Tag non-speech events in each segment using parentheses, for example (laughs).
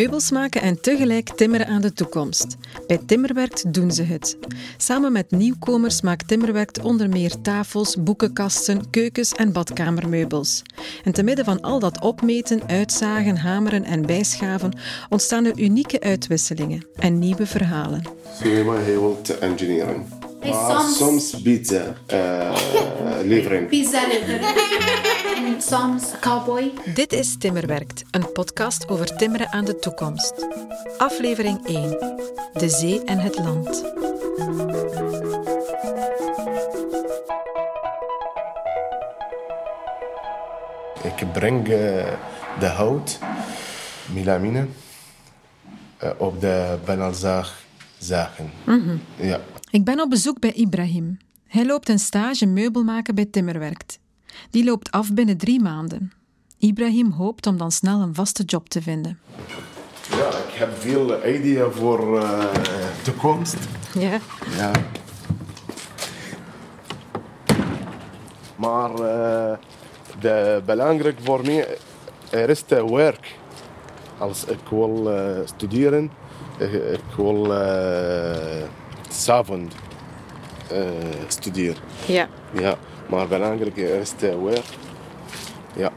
Meubels maken en tegelijk timmeren aan de toekomst. Bij Timmerwerkt doen ze het. Samen met nieuwkomers maakt Timmerwerkt onder meer tafels, boekenkasten, keukens en badkamermeubels. En te midden van al dat opmeten, uitzagen, hameren en bijschaven ontstaan er unieke uitwisselingen en nieuwe verhalen. Helemaal heel te engineeren. Maar soms- soms pizza eh, levering. Pizza leveren. en soms cowboy. Dit is Timmerwerkt, een podcast over timmeren aan de toekomst. Aflevering 1. De zee en het land. Ik breng eh, de hout, melamine, op de banalzaag zagen. Ja. Ik ben op bezoek bij Ibrahim. Hij loopt een stage meubel maken bij Timmerwerkt. Die loopt af binnen drie maanden. Ibrahim hoopt om dan snel een vaste job te vinden. ja, ik heb veel ideeën voor eh toekomst. Ja. Ja. Maar eh, de belangrijk voor mij er is te werk. Als ik wil eh, studeren, ik, ik wil eh s'avond eh, studeren. Ja. Ja, maar belangrijk is. Ja.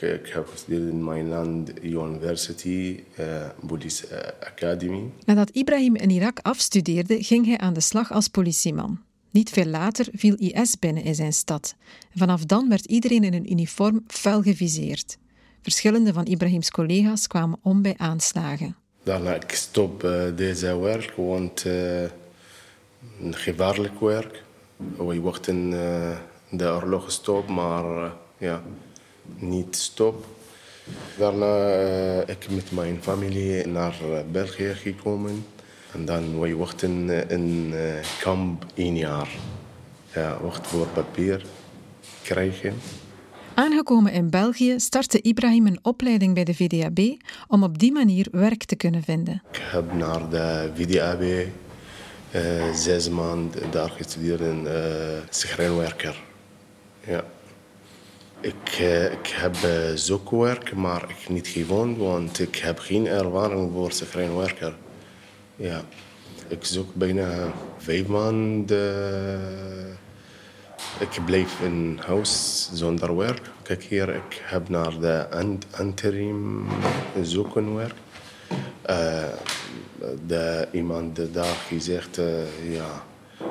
Ik, heb gestudeerd in mijn land University, eh Police eh, Academy. Nadat Ibrahim in Irak afstudeerde, ging hij aan de slag als politieman. Niet veel later viel IS binnen in zijn stad. Vanaf dan werd iedereen in een uniform fel geviseerd. Verschillende van Ibrahims collega's kwamen om bij aanslagen. Daarna ik stop eh, deze werk, want eh, een gevaarlijk werk. We wachten eh, de oorlog stop, maar ja, niet stop. Daarna eh, ik met mijn familie naar België gekomen. En dan we wachten eh, in eh, kamp één jaar. Ja, wacht voor papier krijgen. Aangekomen in België startte Ibrahim een opleiding bij de VDAB om op die manier werk te kunnen vinden. Ik heb naar de VDAB eh, zes maanden daar gestudeerd in uh, schrijnwerker. Ja. Ik, eh, ik heb uh, zoekwerk, maar ik niet gewoond, want ik heb geen ervaring voor schrijnwerker. Ja. Ik zoek bijna vijf maanden. Ik blijf in huis zonder werk. Kijk hier, ik heb naar de interim zoekenwerk. Uh, de, iemand daar gezegd, uh, ja,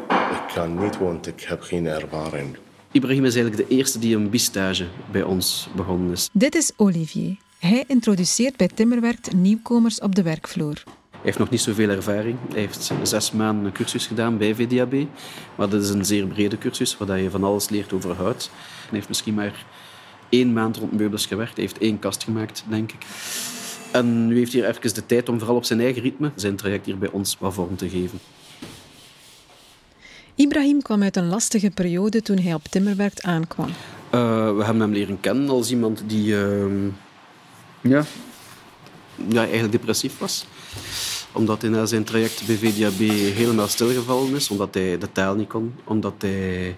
ik kan niet, want ik heb geen ervaring. Ibrahim is eigenlijk de eerste die een bistage bij ons begonnen is. Dit is Olivier. Hij introduceert bij Timmerwerkt nieuwkomers op de werkvloer. Hij heeft nog niet zoveel ervaring. Hij heeft zes maanden een cursus gedaan bij VDAB. Maar dat is een zeer brede cursus, waar je van alles leert over hout. Hij heeft misschien maar één maand rond meubels gewerkt. Hij heeft één kast gemaakt, denk ik. En nu heeft hij even de tijd om vooral op zijn eigen ritme zijn traject hier bij ons wat vorm te geven. Ibrahim kwam uit een lastige periode toen hij op Timmerwerkt aankwam. Uh, we hebben hem leren kennen als iemand die uh, ja, ja, eigenlijk depressief was. Omdat hij na zijn traject bij VDAB helemaal stilgevallen is, omdat hij de taal niet kon, omdat hij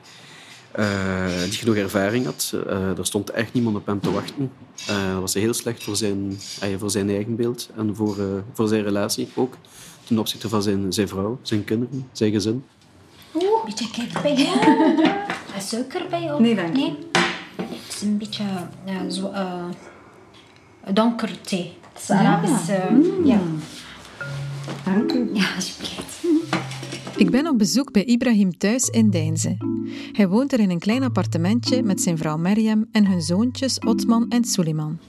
uh, niet genoeg ervaring had. Uh, er stond echt niemand op hem te wachten. Uh, dat was heel slecht voor zijn, voor zijn eigen beeld en voor, voor zijn relatie ook. Ten opzichte van zijn, zijn vrouw, zijn kinderen, zijn gezin. Oeh, een beetje bij. Ja. Suiker bij? Of? Nee, dank nee? Het is een beetje uh, zo, uh, donker thee. Het is Arabisch. Uh, mm. Ja. Dank u. Ja, alsjeblieft. Ik ben op bezoek bij Ibrahim thuis in Deinze. Hij woont er in een klein appartementje met zijn vrouw Meriem en hun zoontjes Otman en Suleiman.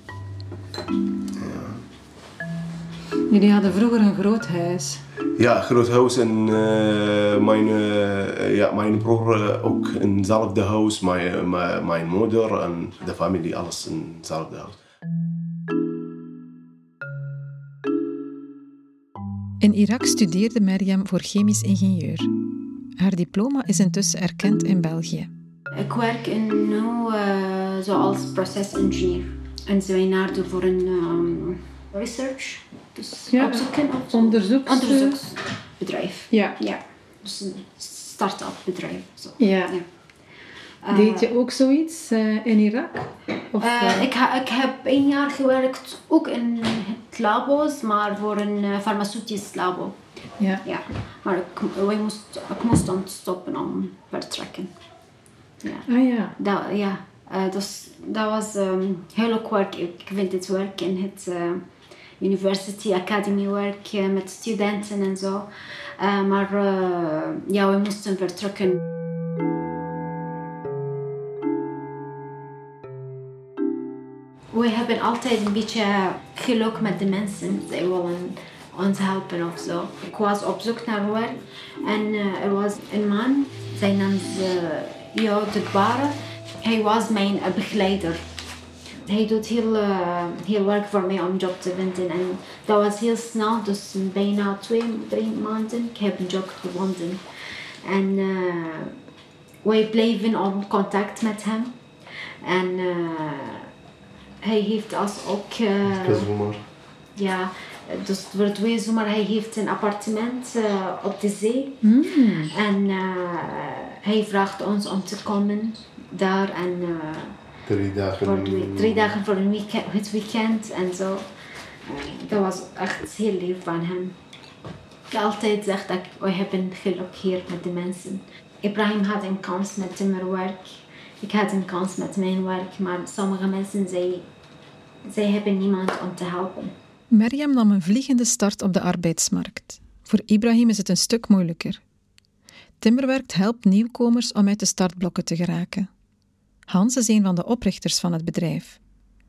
Jullie hadden vroeger een groot huis. Ja, groot huis en uh, mijn, uh, ja, mijn broer ook in hetzelfde huis. Mijn, mijn moeder en de familie, alles in hetzelfde huis. In Irak studeerde Merjam voor chemisch ingenieur. Haar diploma is intussen erkend in België. Ik werk in, nu uh, zoals procesingenieur. En ze zijn voor een um, research, dus ja, opzoeken, op onderzoeks... onderzoeksbedrijf. Ja. ja. Dus een start-up bedrijf. Zo. Ja. ja. Deed je ook zoiets uh, in Irak? Of, uh, ik, ha ik heb één jaar gewerkt, ook in het labo's, maar voor een farmaceutisch labo. Ja. ja. Maar ik, wij moest, ik moest dan stoppen om vertrekken. Ja. Ah ja. Dat, ja. Uh, dus, dat was um, heel leuk werk. Ik vind het werk in het University Academy werk met studenten en zo. maar ja, we moesten vertrekken. We hebben altijd een beetje geluk met de mensen. Zij willen ons helpen of zo. Ik was op zoek naar werk en er was een man, zijn naam is Jo de. Hij was mijn begeleider. Hij doet heel, uh, heel werk voor mij om job te vinden. En dat was heel snel, dus bijna twee, drie maanden. Ik heb een job gevonden. En uh, wij bleven in contact met hem. En uh, hij heeft ons ook... Uh, ja, dus voor twee zomer, hij heeft een appartement uh, op de zee. Mm. En uh, hij vraagt ons om te komen daar en uh, drie dagen voor, de, drie dagen voor een weekend, het weekend en zo. dat was echt heel lief van hem. Ik altijd zeg dat we hebben geluk hier met de mensen. Ibrahim had een kans met timmerwerk. Ik had een kans met mijn werk, maar sommige mensen zij, zij hebben niemand om te helpen. Merjam nam een vliegende start op de arbeidsmarkt. Voor Ibrahim is het een stuk moeilijker. Timmerwerkt helpt nieuwkomers om uit de startblokken te geraken. Hans is een van de oprichters van het bedrijf.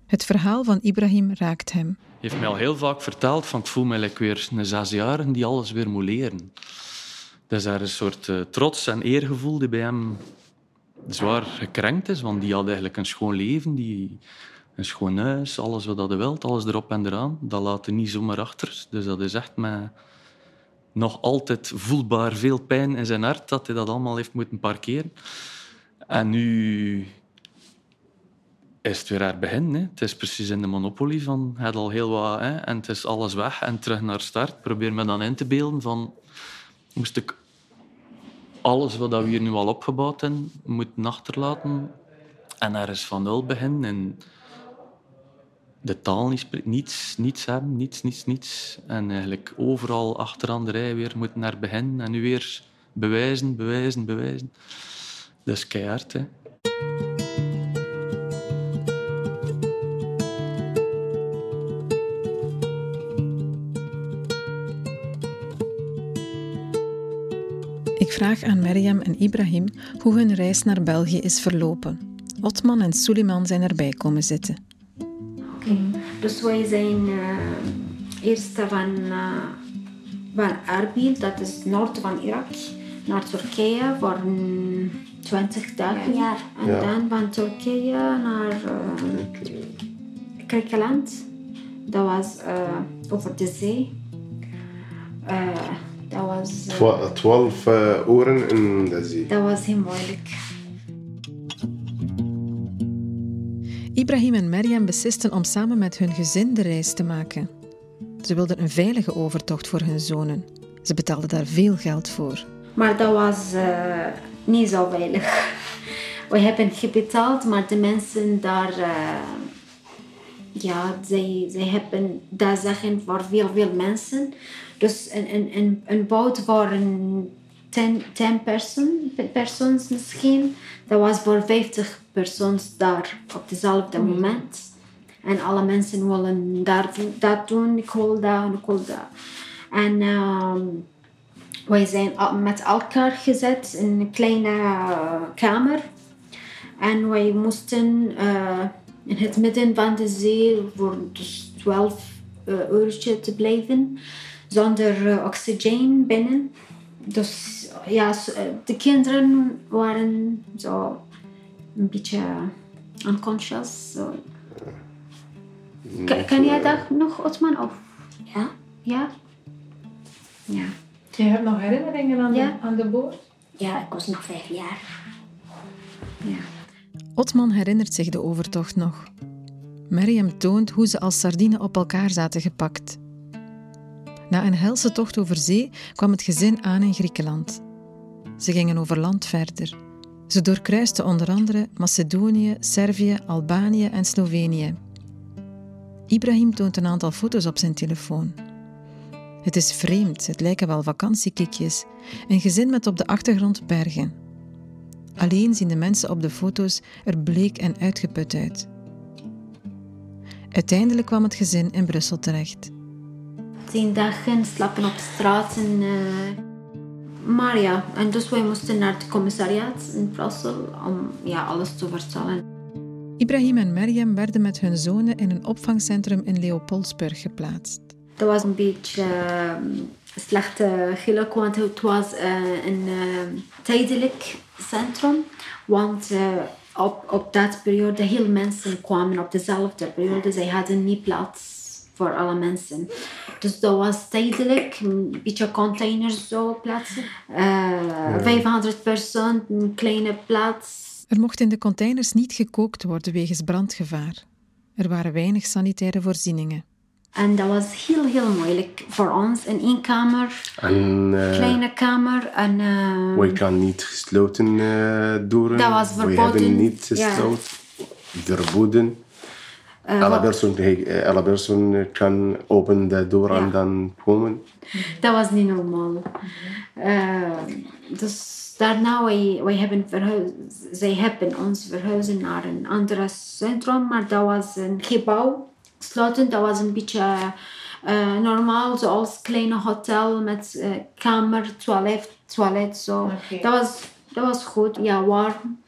Het verhaal van Ibrahim raakt hem. Hij heeft mij al heel vaak verteld van ik voel me like weer een zesjarige die alles weer moet leren. Er is een soort uh, trots en eergevoel die bij hem zwaar gekrenkt is, want die had eigenlijk een schoon leven, die een schoon huis, alles wat hij wilt, alles erop en eraan. Dat laat hij niet zomaar achter. Dus dat is echt met nog altijd voelbaar veel pijn in zijn hart dat hij dat allemaal heeft moeten parkeren. En nu is het weer haar begin. Hè. Het is precies in de Monopoly van het al heel wat hè, en het is alles weg en terug naar start. Probeer me dan in te beelden van moest ik alles wat we hier nu al opgebouwd hebben moeten achterlaten en er is van nul beginnen. En de taal niet spreken, niets, niets hebben, niets, niets, niets. En eigenlijk overal achteraan de rij weer moeten naar begin en nu weer bewijzen, bewijzen, bewijzen. Dat is keihard, hè. Ik vraag aan Merjam en Ibrahim hoe hun reis naar België is verlopen. Otman en Suleiman zijn erbij komen zitten. Dus wij zijn uh, eerst van, uh, van Erbil, dat is noord van Irak, naar Turkije voor 20 dagen. Ja. En ja. dan van Turkije naar uh, Griekenland. Dat was over de zee. dat was... 12 uren in de zee. Dat was heel moeilijk. Ibrahim en Merjam beslisten om samen met hun gezin de reis te maken. Ze wilden een veilige overtocht voor hun zonen. Ze betaalden daar veel geld voor. Maar dat was uh, niet zo veilig. We hebben gebetaald, maar de mensen daar, uh, ja, zij, zij hebben dat zeggen voor veel, veel mensen. Dus een, een, een, een boot voor een 10, 10 person, persons misschien. Dat was voor 50 persons daar op dezelfde mm. moment. En alle mensen willen daar, dat doen, ik wil dat en ik wil dat. En um, wij zijn met elkaar gezet in een kleine uh, kamer. En wij moesten uh, in het midden van de zee voor dus 12 uh, uurtje te blijven zonder uh, oxygen binnen. Dus ja, de kinderen waren zo een beetje unconscious. Zo. Kan, jij dat nog, Otman? Of? Ja. Ja? Ja. Je hebt nog herinneringen aan, de, aan de boot? Ja, ik was nog vijf jaar. Ja. Otman herinnert zich de overtocht nog. Miriam toont hoe ze als sardine op elkaar zaten gepakt. Na een helse tocht over zee kwam het gezin aan in Griekenland. Ze gingen over land verder. Ze doorkruisten onder andere Macedonië, Servië, Albanië en Slovenië. Ibrahim toont een aantal foto's op zijn telefoon. Het is vreemd, het lijken wel vakantiekikjes. Een gezin met op de achtergrond bergen. Alleen zien de mensen op de foto's er bleek en uitgeput uit. Uiteindelijk kwam het gezin in Brussel terecht. Tien dagen slapen op straat en, uh, maar ja, en dus wij moesten naar het commissariaat in Brussel om ja, alles te vertellen. Ibrahim en Meriem werden met hun zonen in een opvangcentrum in Leopoldsburg geplaatst. Dat was een beetje uh, slechte geluk, want het was uh, een uh, tijdelijk centrum. Want op, op dat periode heel mensen kwamen op dezelfde periode. Zij hadden niet plaats voor alle mensen. Dus dat was tijdelijk, een beetje containers zo plaatsen. Uh, 500 personen, een kleine plaats. Er mocht in de containers niet gekookt worden wegens brandgevaar. Er waren weinig sanitaire voorzieningen. En dat was heel, heel moeilijk voor ons. In één kamer, een uh, kleine kamer. En, uh, we kan niet gesloten uh, doen. Dat was verboden. We hebben niet gesloten, ja. verboden. Uh, alle, persoon, persoon kan open de deur ja. en dan komen. Dat was niet normaal. dus daarna wij, wij hebben verhuisd, zij hebben ons verhuizen naar een ander centrum, maar dat was een gebouw sluiten. Dat was een beetje uh, normaal, zoals kleine hotel met uh, kamer, toilet, toilet zo. Dat, was, dat was goed, ja, warm.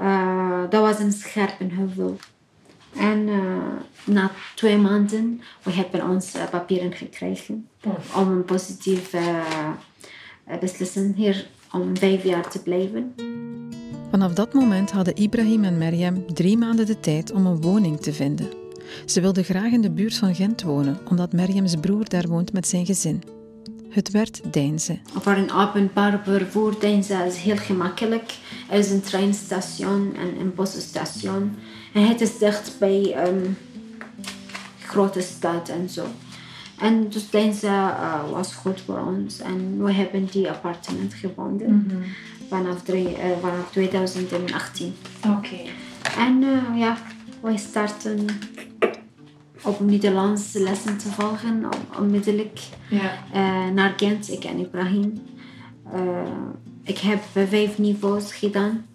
Uh, dat was een Scherpenheuvel. En na twee maanden, we hebben onze papieren gekregen om een positieve beslissing hier om vijf jaar te blijven. Vanaf dat moment hadden Ibrahim en Meriem drie maanden de tijd om een woning te vinden. Ze wilde graag in de buurt van Gent wonen, omdat Meriems broer daar woont met zijn gezin. Het werd Deinze. Voor een openbaar vervoer Deinze is heel gemakkelijk. Er is een treinstation en een busstation. En het is dicht bij een grote stad en zo. En dus Deinze uh, was goed voor ons. En we hebben die appartement gevonden mm -hmm. vanaf, drie, uh, vanaf 2018. Oké. Okay. En uh, ja, wij starten op Nederlands lessen te volgen, onmiddellijk uh, naar Gent, ik en Ibrahim. Ik heb vijf niveaus gedaan.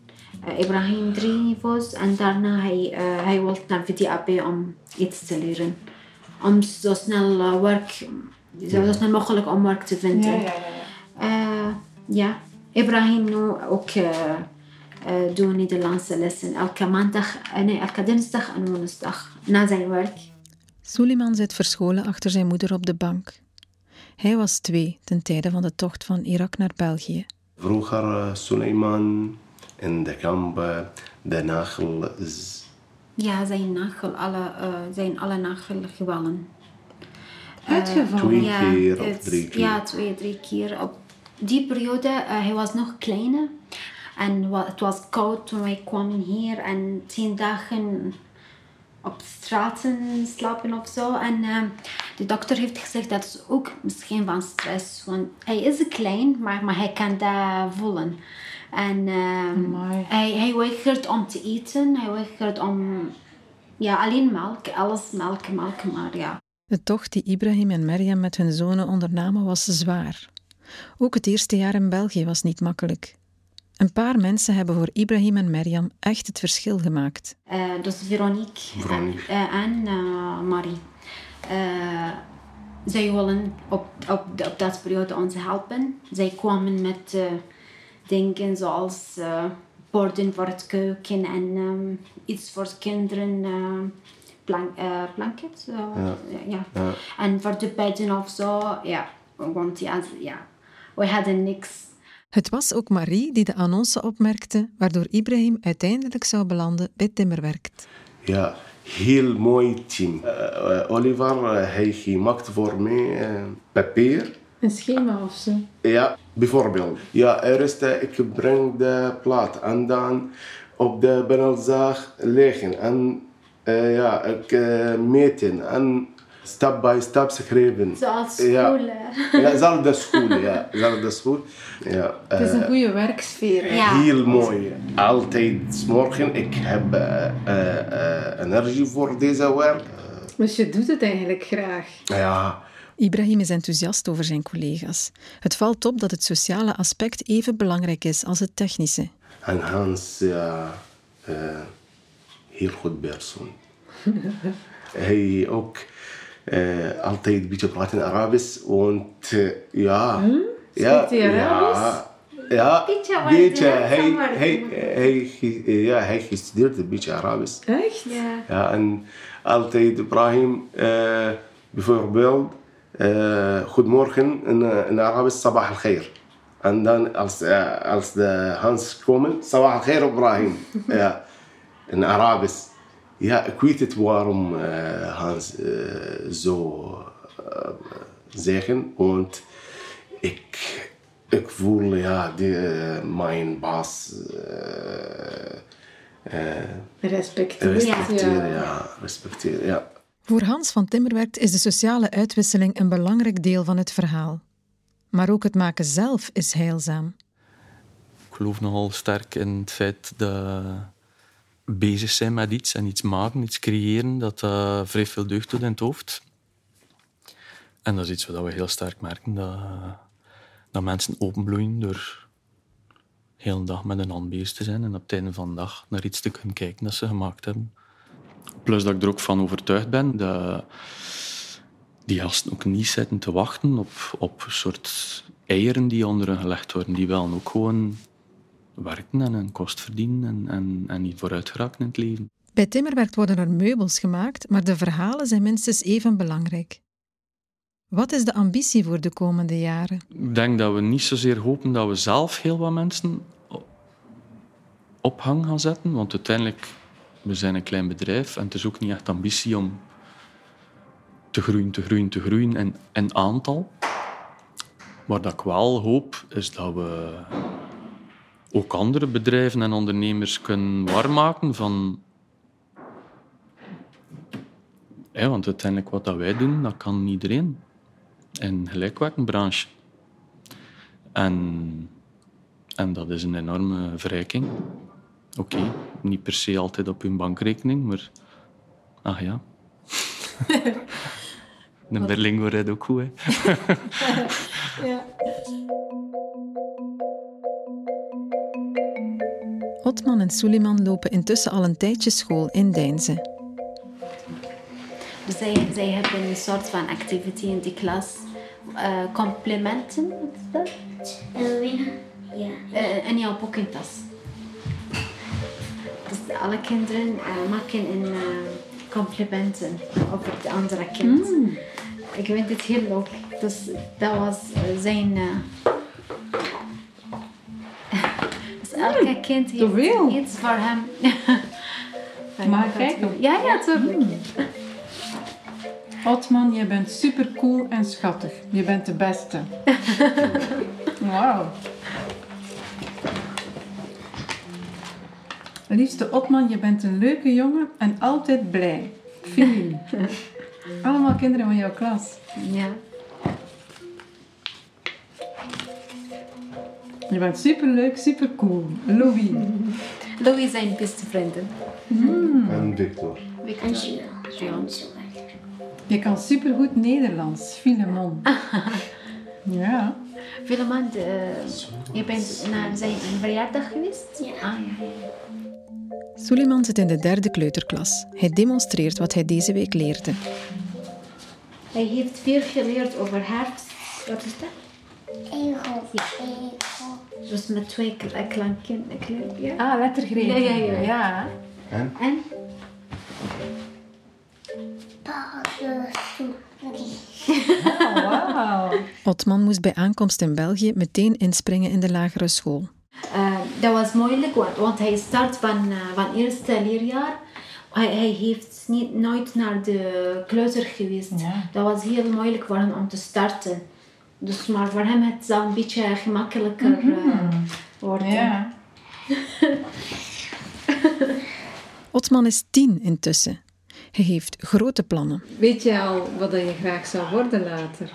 Uh, Ibrahim drie niveaus en daarna hij, hij wil naar VDAP om iets te leren. Om zo snel werk, zo snel mogelijk om werk te vinden. Ja, ja, ja. ja. Ibrahim nu ook doen Nederlandse lessen elke maandag, nee, elke dinsdag en woensdag na zijn werk. Suleiman zit verscholen achter zijn moeder op de bank. Hij was twee ten tijde van de tocht van Irak naar België. Vroeger uh, Suleiman in de kamp, uh, de nagel is... Ja, zijn nagel, alle, uh, zijn alle nagel gewallen. Uitgevallen? twee ja, keer of drie keer? Ja, twee, drie keer. Op die periode, hij was nog kleiner. En het was koud toen wij kwamen hier. En tien dagen op straten slapen of zo. En uh, de dokter heeft gezegd dat is ook misschien van stress. Want hij is klein, maar, maar hij kan dat voelen. En uh, hij, hij weigert om te eten. Hij weigert om ja, alleen melk. Alles melk, melk, maar ja. De tocht die Ibrahim en Meriem met hun zonen ondernamen was zwaar. Ook het eerste jaar in België was niet makkelijk. Een paar mensen hebben voor Ibrahim en Merjam echt het verschil gemaakt. Uh, dus Veronique, Veronique. Uh, en uh, Marie. zij willen op, op, op dat periode ons helpen. Zij kwamen met dingen zoals borden voor het keuken en um, iets voor kinderen plank, eh, blanket. Ja. Ja. Ja. En voor de bedden of zo, ja. Want ja, ja, we hadden niks. Het was ook Marie die de annonce opmerkte, waardoor Ibrahim uiteindelijk zou belanden bij Timmerwerkt. Ja, heel mooi team. Eh, eh, Oliver, eh, hij maakt voor mij eh, papier. Een schema of zo. Ja, bijvoorbeeld. Ja, eerst eh, ik breng de plaat en dan op de panelzaag leggen. En eh, ja, ik eh, meten en stap bij stap schrijven. Zoals Ja. school. eh. Ja, zelfde school, ja. Zelfde school. Ja, Het is eh, een goede werksfeer. Ja. Heel mooi. Altijd 's morgen. Ik heb eh, eh, eh, energie voor deze werk. Dus je doet het eigenlijk graag. Ja, Ibrahim is enthousiast over zijn collega's. Het valt op dat het sociale aspect even belangrijk is als het technische. en Hans, ja, eh, heel goed persoon. (laughs) Hij ook eh, altijd een beetje praten in Arabisch. Want eh, ja, ja, hij Arabisch? ja, ja, Beetje, Hij, hij, hij, hij, ja, hij gestudeerd een beetje Arabisch. Echt? Ja. Ja, en altijd Ibrahim, eh, bijvoorbeeld, eh, goedemorgen in, eh, in Arabisch, sabah al-khair. En dan als, eh, als de Hans komen, sabah al-khair Ibrahim. ja, in Arabisch. Ja, ik weet het waarom eh, Hans eh, zo eh, zeggen, want ik, ik voel ja, die, eh, mijn baas. eh, eh, Respecteer. Respecteren, ja. Respecteren, ja. Voor Hans van Timmerwerkt is de sociale uitwisseling een belangrijk deel van het verhaal. Maar ook het maken zelf is heilzaam. Ik geloof nogal sterk in het feit dat bezig zijn met iets en iets maken, iets creëren, dat dat vrij veel deugd doet in het hoofd. En dat is iets wat we heel sterk merken, dat, dat mensen openbloeien door heel de dag met een hand bezig te zijn en op het einde van de dag naar iets te kunnen kijken dat ze gemaakt hebben. Plus dat ik er ook van overtuigd ben dat die gasten ook niet zitten te wachten op, op een soort eieren die onder hen gelegd worden. Die willen ook gewoon werken en een kost verdienen en, en, en niet vooruit geraken in het leven. Bij Timmerwerkt worden er meubels gemaakt, maar de verhalen zijn minstens even belangrijk. Wat is de ambitie voor de komende jaren? Ik denk dat we niet zozeer hopen dat we zelf heel wat mensen op hang gaan zetten, want uiteindelijk we zijn een klein bedrijf en het is ook niet echt ambitie om te groeien, te groeien, te groeien in, in aantal. Maar dat ik wel hoop, is dat we ook andere bedrijven en ondernemers kunnen warm maken van... Want uiteindelijk wat dat wij doen, dat kan iedereen in gelijkwerkende branche. En, en dat is een enorme verrijking. Oké, niet per se altijd op hun bankrekening, maar... Ach ja. (laughs) De Berlingo rijdt ook goed, hè. (laughs) Otman en Suleiman lopen intussen al een tijdje school in Deinze. Dus zij, zij hebben een soort van activity in die klas. Eh, complimenten, wat is dat? Ja. Eh, in jouw boekentas. Alle kinderen eh, maken een eh, complimenten over de andere kind. Ik vind het heel leuk. Dus dat was zijn. eh, (laughs) dus elke kind heeft iets voor hem. Mag ik kijken? Ja, ja, tuurlijk. Otman, je bent super cool en schattig. Je bent de beste. (laughs) Wauw. Liefste Otman, je bent een leuke jongen en altijd blij. Feeling. (laughs) Allemaal kinderen van jouw klas. Ja. Je bent super leuk, super cool. Louis. Louis zijn beste vrienden. En Victor. Victor. En. Je kan super goed Nederlands. Filemon. (laughs) Ja. Filemon, je bent naar zijn verjaardag geweest? Ja. Ah, ja, ja. Suleiman zit in de derde kleuterklas. Hij demonstreert wat hij deze week leerde. Hij heeft veel geleerd over hart. Wat is dat? Ego. Ego. Dus met twee eh, klanken. Ja. Ah, lettergrepen. Ja, ja, ja. ja. En? Oké. Oh, wauw. Otman moest bij aankomst in België meteen inspringen in de lagere school. Eh, dat was moeilijk, want, want hij start van, eh, van eerste leerjaar. Hij, hij heeft niet, nooit naar de kleuter geweest. Ja. Dat was heel moeilijk voor hem om te starten. Dus, maar voor hem het zou een beetje gemakkelijker eh, worden. Ja. (laughs) Otman is tien intussen. Hij heeft grote plannen. Weet je al wat je graag zou worden later?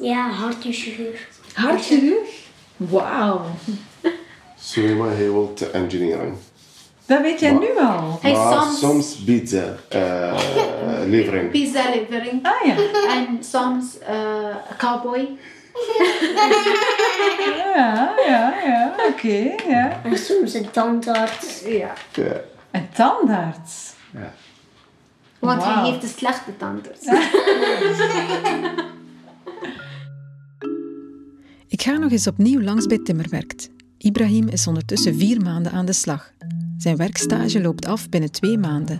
Ja, hartchirurg. Hartchirurg? Wauw. Suleyman, hij wil engineering. Dat weet jij nu al. Hij maar soms soms pizza uh, (laughs) levering. pizza levering Ah ja. en soms eh, cowboy. (laughs) Ja, ja, ja. Oké, ja. En soms een tandarts. Ja. Ja. Een tandarts. Ja. Want hij heeft de slechte tandarts. (laughs) Ik ga nog eens opnieuw langs bij Timmerwerkt. Ibrahim is ondertussen vier maanden aan de slag. Zijn werkstage loopt af binnen twee maanden.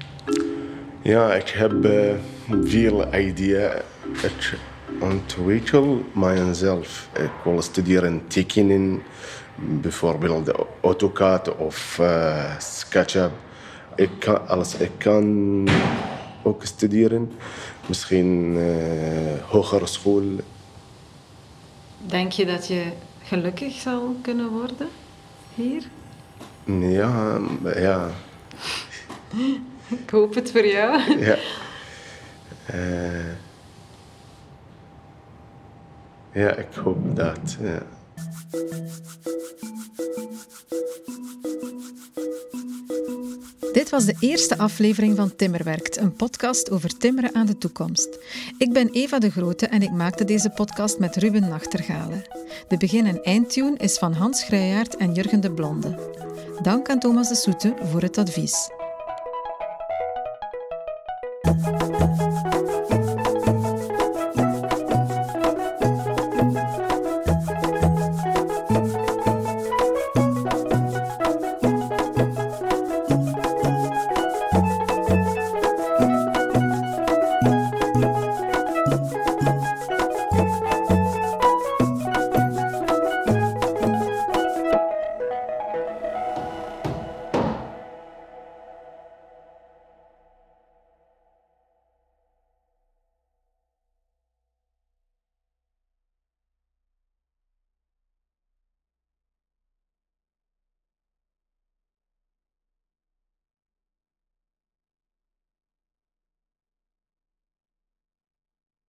Ja, ik heb eh, veel ideeën. Ik ontwikkel mijzelf. Ik wil studeren tekenen, bijvoorbeeld AutoCAD of eh, SketchUp. Ik kan, alles, ik kan ook studeren. Misschien eh hogere school. Denk je dat je gelukkig zal kunnen worden hier? Ja, ja, Ik hoop het voor jou. ja. Eh, ja, ik hoop dat. Ja. Dit was de eerste aflevering van Timmerwerkt, een podcast over timmeren aan de toekomst. Ik ben Eva de Grote en ik maakte deze podcast met Ruben Nachtergalen. De begin- en eindtune is van Hans Grijyaert en Jurgen de Blonde. Dank aan Thomas de Soete voor het advies.